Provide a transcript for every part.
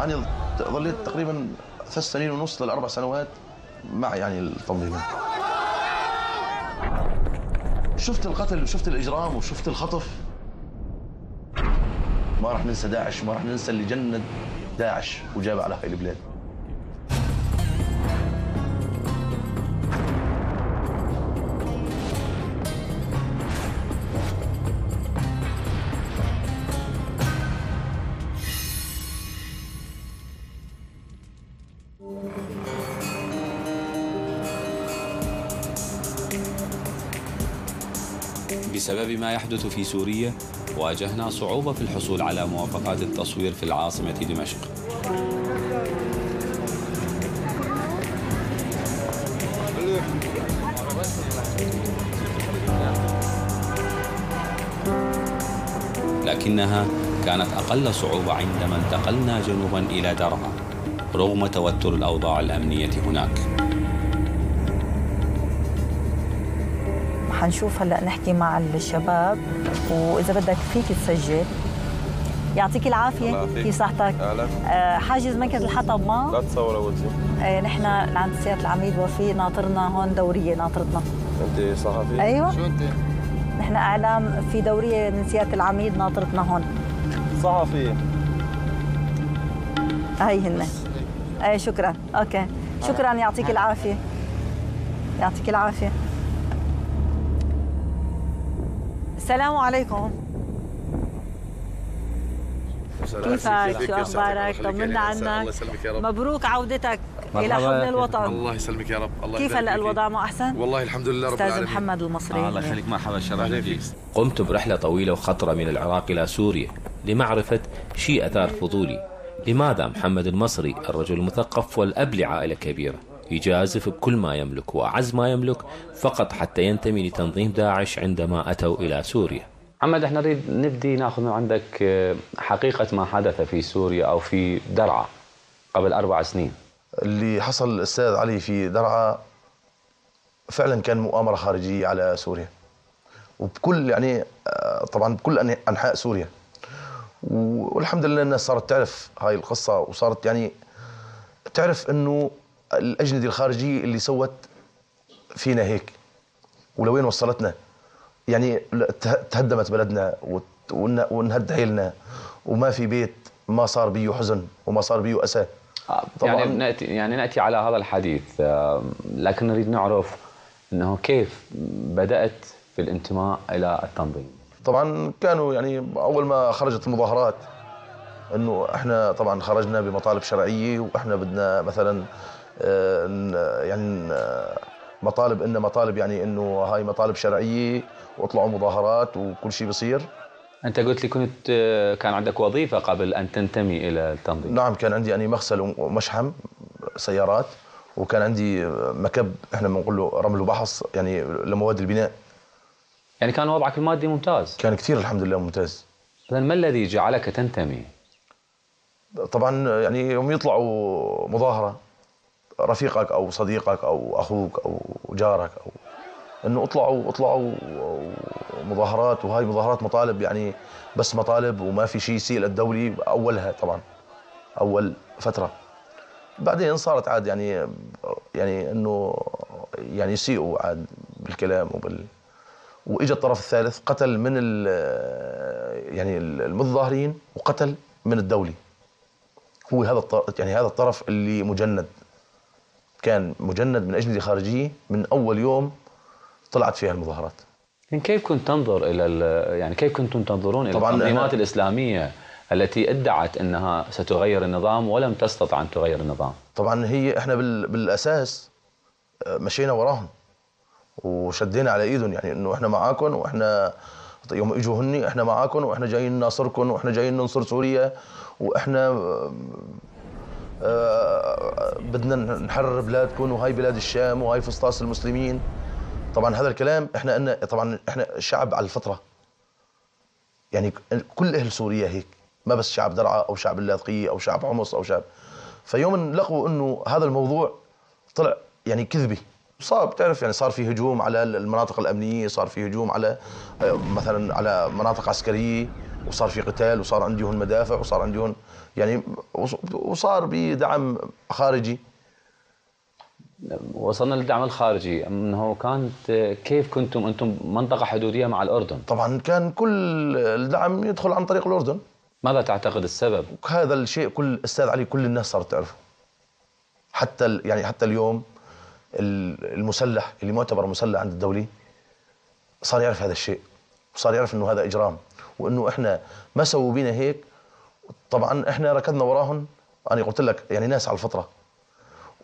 أنا ظليت تقريبا ثلاث سنين ونص للأربع سنوات مع يعني التنظيم شفت القتل وشفت الإجرام وشفت الخطف. ما راح ننسى داعش ما راح ننسى اللي جند داعش وجاب على هاي البلاد. بسبب ما يحدث في سوريا واجهنا صعوبة في الحصول على موافقات التصوير في العاصمة دمشق. لكنها كانت أقل صعوبة عندما انتقلنا جنوبا إلى درعا رغم توتر الأوضاع الأمنية هناك. حنشوف هلا نحكي مع الشباب. وإذا بدك فيك تسجل. يعطيك العافية كيف صحتك؟ آه حاجز مركز الحطب ما؟ لا تصور أول شيء. آه نحن عند سيادة العميد وفي ناطرنا هون دورية ناطرتنا. أنت صحفي؟ أيوه. شو أنت؟ نحن أعلام في دورية من سيادة العميد ناطرتنا هون. صحفي. هاي هن. اي شكرا. أوكي. شكرا يعطيك العافية. يعطيك العافية. السلام عليكم. كيفك؟ شو أخبارك؟ طمنا عنك. مبروك عودتك إلى حضن الوطن. الله يسلمك يا رب. الله كيف هلا الوضع؟ مو أحسن؟ والله الحمد لله رب أستاذ العالمين. محمد المصري. الله يخليك. مرحبا شرفنا فيك. قمت برحلة طويلة وخطرة من العراق إلى سوريا لمعرفة شيء أثار فضولي. لماذا محمد المصري الرجل المثقف والأب لعائلة كبيرة؟ يجازف بكل ما يملك وأعز ما يملك فقط حتى ينتمي لتنظيم داعش عندما أتوا إلى سوريا. محمد إحنا نريد نبدي ناخذ من عندك آه، حقيقة ما حدث في سوريا أو في درعا قبل أربع سنين. اللي حصل الأستاذ علي في درعا فعلا كان مؤامرة خارجية على سوريا. وبكل يعني آه، طبعا بكل أنح- أنحاء سوريا. والحمد لله الناس صارت تعرف هاي القصة وصارت يعني تعرف أنه الأجندة الخارجية اللي سوت فينا هيك ولوين وصلتنا؟ يعني تهدمت بلدنا وت- ون- وانهد حيلنا وما في بيت ما صار بيه حزن وما صار بيه أسى. آه، طبعاً. يعني نأتي يعني نأتي على هذا الحديث آه، لكن نريد نعرف أنه كيف بدأت في الانتماء إلى التنظيم. طبعا كانوا يعني أول ما خرجت المظاهرات إنه إحنا طبعا خرجنا بمطالب شرعية وإحنا بدنا مثلا يعني آه، مطالب إن مطالب يعني إنه هاي مطالب شرعية وأطلعوا مظاهرات وكل شيء بصير. أنت قلت لي كنت آه، كان عندك وظيفة قبل أن تنتمي إلى التنظيم. نعم كان عندي يعني مغسل ومشحم سيارات وكان عندي مكب إحنا بنقول له رمل وبحص يعني لمواد البناء. يعني كان وضعك المادي ممتاز؟ كان كثير الحمد لله ممتاز. إذا ما الذي جعلك تنتمي؟ طبعا يعني يوم يطلعوا مظاهرة. رفيقك أو صديقك أو أخوك أو جارك أو إنه اطلعوا اطلعوا مظاهرات وهاي مظاهرات مطالب يعني بس مطالب وما في شيء يسيء للدولي أولها طبعا أول فترة. بعدين صارت عاد يعني يعني إنه يعني يسيئوا عاد بالكلام وبال واجى الطرف الثالث قتل من ال يعني المتظاهرين وقتل من الدولي. هو هذا الطرف يعني هذا الطرف اللي مجند. كان مجند من أجندة خارجية من أول يوم طلعت فيها المظاهرات يعني كيف كنت تنظر إلى ال- يعني كيف كنتم تنظرون إلى طبعاً التنظيمات الإسلامية التي ادعت إنها ستغير النظام ولم تستطع أن تغير النظام؟ طبعا هي إحنا بال بالأساس آه، مشينا وراهم وشدينا على إيدهم يعني إنه إحنا معاكم وإحنا يوم إجوا هني إحنا معاكم وإحنا جايين نناصركم وإحنا جايين ننصر سوريا وإحنا آه، بدنا نحرر بلادكم وهاي بلاد الشام وهاي فسطاس المسلمين. طبعا هذا الكلام إحنا قلنا طبعا إحنا شعب على الفطرة. يعني كل أهل سوريا هيك ما بس شعب درعا أو شعب اللاذقية أو شعب حمص أو شعب. فيوم لقوا إنه هذا الموضوع طلع يعني كذبي. صار بتعرف يعني صار في هجوم على المناطق الأمنية صار في هجوم على آه، مثلا على مناطق عسكرية. وصار في قتال وصار عندي هون مدافع وصار عندي هون يعني وص- وصار بدعم خارجي. وصلنا للدعم الخارجي. أنه كانت كيف كنتم أنتم منطقة حدودية مع الأردن؟ طبعا كان كل الدعم يدخل عن طريق الأردن. ماذا تعتقد السبب؟ هذا الشيء كل أستاذ علي كل الناس صارت تعرفه. حتى يعني حتى اليوم ال- المسلح اللي معتبر مسلح عند الدولي صار يعرف هذا الشيء. وصار يعرف إنه هذا إجرام وإنه إحنا ما سووا بينا هيك. طبعا إحنا ركضنا وراهم. أنا قلت لك يعني ناس على الفطرة.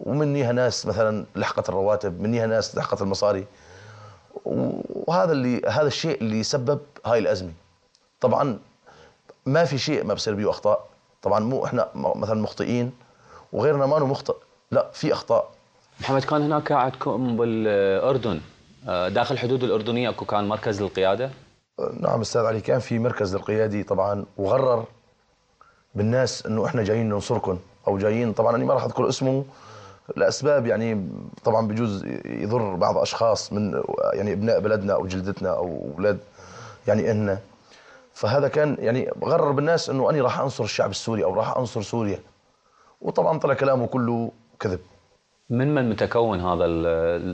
ومنيها ناس مثلا لحقت الرواتب منيها ناس لحقت المصاري. وهذا اللي هذا الشيء اللي سبب هاي الأزمة. طبعا ما في شيء ما بصير بيه أخطاء. طبعا مو إحنا مثلا مخطئين وغيرنا ما مخطئ. لا في أخطاء. محمد كان هناك عندكم بالأردن. آه، داخل الحدود الأردنية أكو كان مركز للقيادة. نعم أستاذ علي كان في مركز للقيادي طبعا وغرر بالناس إنه إحنا جايين ننصركم أو جايين. طبعا أنا ما راح أذكر اسمه لأسباب يعني طبعا بجوز يضر بعض أشخاص من يعني أبناء بلدنا أو جلدتنا أو أولاد يعني إلنا فهذا كان يعني غرر بالناس إنه أنا راح أنصر الشعب السوري أو راح أنصر سوريا. وطبعا طلع كلامه كله كذب. من من متكون هذا ال-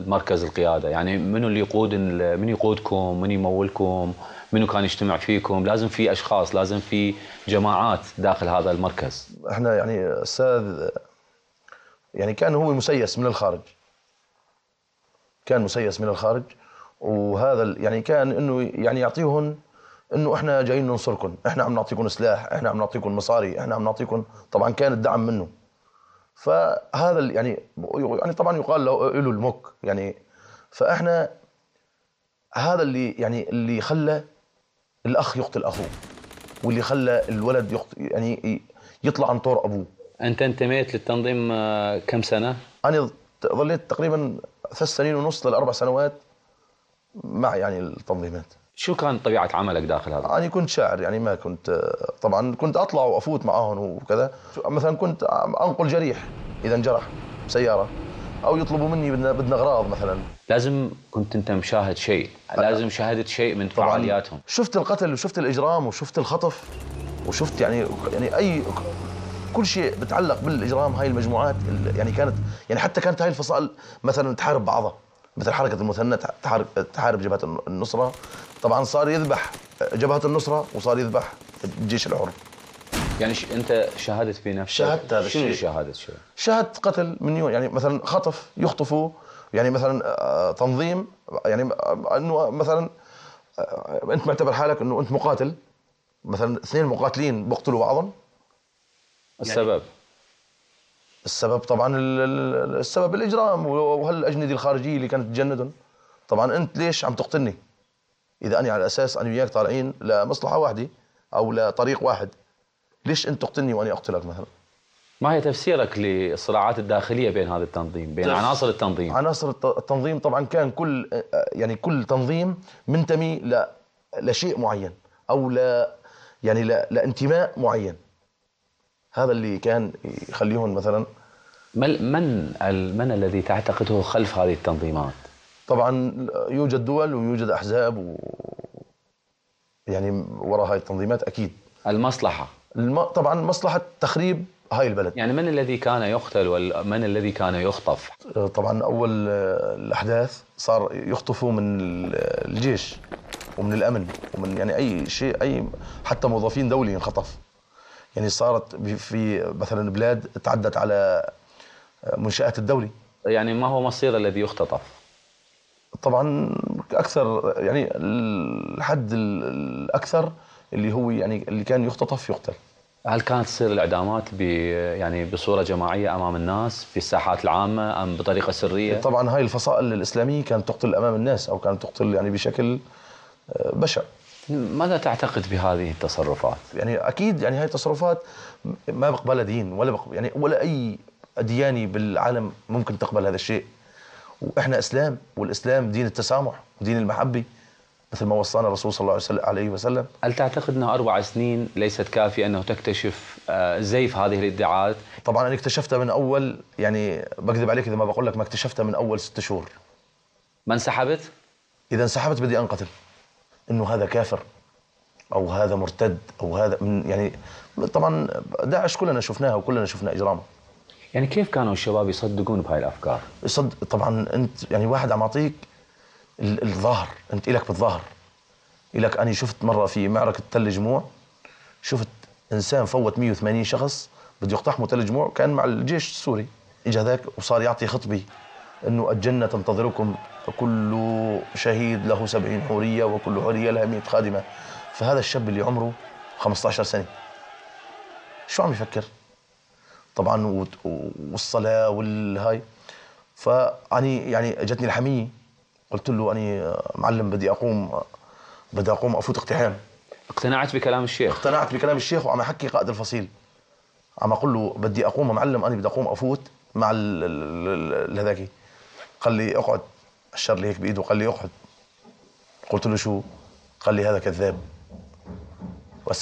المركز القيادة؟ يعني منو اللي يقود من يقودكم؟ من يمولكم؟ منو كان يجتمع فيكم؟ لازم في أشخاص لازم في جماعات داخل هذا المركز. إحنا يعني أستاذ يعني كان هو مسيس من الخارج. كان مسيس من الخارج وهذا يعني كان إنه يعني يعطيهم إنه إحنا جايين ننصركم. إحنا عم نعطيكم سلاح إحنا عم نعطيكم مصاري إحنا عم نعطيكم طبعا كان الدعم منه. فهذا يعني يعني طبعا يقال له له المك يعني فإحنا هذا اللي يعني اللي خلى الأخ يقتل أخوه واللي خلى الولد يقت... يعني يطلع عن طور أبوه. أنت انتميت للتنظيم آه، كم سنة؟ أنا ظليت تقريبا ثلاث سنين ونص للاربع سنوات مع يعني التنظيمات. شو كان طبيعة عملك داخل هذا؟ أنا كنت شاعر يعني ما كنت طبعا كنت أطلع وأفوت معاهم وكذا. مثلا كنت أنقل جريح إذا انجرح بسياره أو يطلبوا مني بدنا بدنا أغراض مثلا. لازم كنت أنت مشاهد شيء لازم شاهدت شيء من فعالياتهم. شفت القتل وشفت الإجرام وشفت الخطف وشفت يعني يعني أي كل شيء بتعلق بالإجرام هاي المجموعات ال- يعني كانت يعني حتى كانت هاي الفصائل مثلا تحارب بعضها. مثل حركة المثنى تح- تحارب تحارب جبهة الن- النصرة. طبعا صار يذبح جبهة النصرة وصار يذبح الجيش الحر. يعني ش... أنت شاهدت في نفسك؟ شاهدت هذا شنو الشيء. شاهدت شيء شاهدت قتل من يوم يعني مثلا خطف يخطفوا يعني مثلا آه، تنظيم يعني آه، إنه مثلا آه، أنت معتبر حالك إنه أنت مقاتل. مثلا اثنين مقاتلين بيقتلوا بعضهم السبب؟ السبب طبعا ال- ال- السبب الإجرام وهالأجندة الخارجية اللي كانت تجندهم طبعا أنت ليش عم تقتلني؟ إذا أنا على أساس أنا وياك طالعين لمصلحة واحدة أو لطريق واحد ليش أنت تقتلني وأنا أقتلك مثلا؟ ما هي تفسيرك للصراعات الداخلية بين هذا التنظيم بين عناصر التنظيم؟ عناصر الت- التنظيم طبعا كان كل يعني كل تنظيم منتمي ل لشيء معين أو ل يعني ل لانتماء معين. هذا اللي كان يخليهم مثلا من من ال- من الذي تعتقده خلف هذه التنظيمات؟ طبعا يوجد دول ويوجد أحزاب و يعني وراء هاي التنظيمات أكيد. المصلحة. الم... طبعا مصلحة تخريب هاي البلد. يعني من الذي كان يقتل ومن الذي كان يخطف؟ طبعا أول الأحداث صار يخطفوا من ال- الجيش ومن الأمن ومن يعني أي شيء أي حتى موظفين دولي انخطف. يعني صارت في مثلا بلاد تعدت على منشآت الدولي يعني ما هو مصير الذي يختطف طبعا أكثر يعني الحد ال- الأكثر اللي هو يعني اللي كان يختطف يقتل هل كانت تصير الإعدامات ب يعني بصورة جماعية أمام الناس في الساحات العامة أم بطريقة سرية؟ طبعا هاي الفصائل الإسلامية كانت تقتل أمام الناس أو كانت تقتل يعني بشكل آه، بشع ماذا تعتقد بهذه التصرفات؟ يعني أكيد يعني هاي تصرفات ما بقبلها دين ولا بقبل يعني ولا أي أدياني بالعالم ممكن تقبل هذا الشيء. وإحنا إسلام والإسلام دين التسامح ودين المحبة مثل ما وصانا الرسول صلى الله عليه وسلم- هل تعتقد انه أربع سنين ليست كافية أنه تكتشف آه، زيف هذه الإدعاءات؟ طبعا أنا اكتشفتها من أول يعني بكذب عليك إذا ما بقول لك ما اكتشفتها من أول ست شهور. ما انسحبت؟ إذا انسحبت بدي أنقتل. إنه هذا كافر أو هذا مرتد أو هذا من يعني طبعا داعش كلنا شفناها وكلنا شفنا إجرامه. يعني كيف كانوا الشباب يصدقون بهاي الأفكار؟ صد طبعا أنت يعني واحد عم يعطيك ال- الظهر أنت إلك بالظهر إلك أنا شفت مرة في معركة تل جموع شفت إنسان فوت 180 شخص بده يقتحموا تل جموع كان مع الجيش السوري اجى هذاك وصار يعطي خطبه إنه الجنة تنتظركم كل شهيد له 70 حورية وكل حورية لها 100 خادمة فهذا الشاب اللي عمره 15 سنة شو عم يفكر؟ طبعا والصلاة والهاي. فاني يعني جتني الحمية. قلت له أني معلم بدي أقوم بدي أقوم أفوت اقتحام. اقتنعت بكلام الشيخ؟ اقتنعت بكلام الشيخ وعم أحكي قائد الفصيل. عم أقول له بدي أقوم معلم أنا بدي أقوم أفوت مع هذاك قال لي اقعد. اشر لي هيك بإيده قال لي اقعد. قلت له شو؟ قال لي هذا كذاب.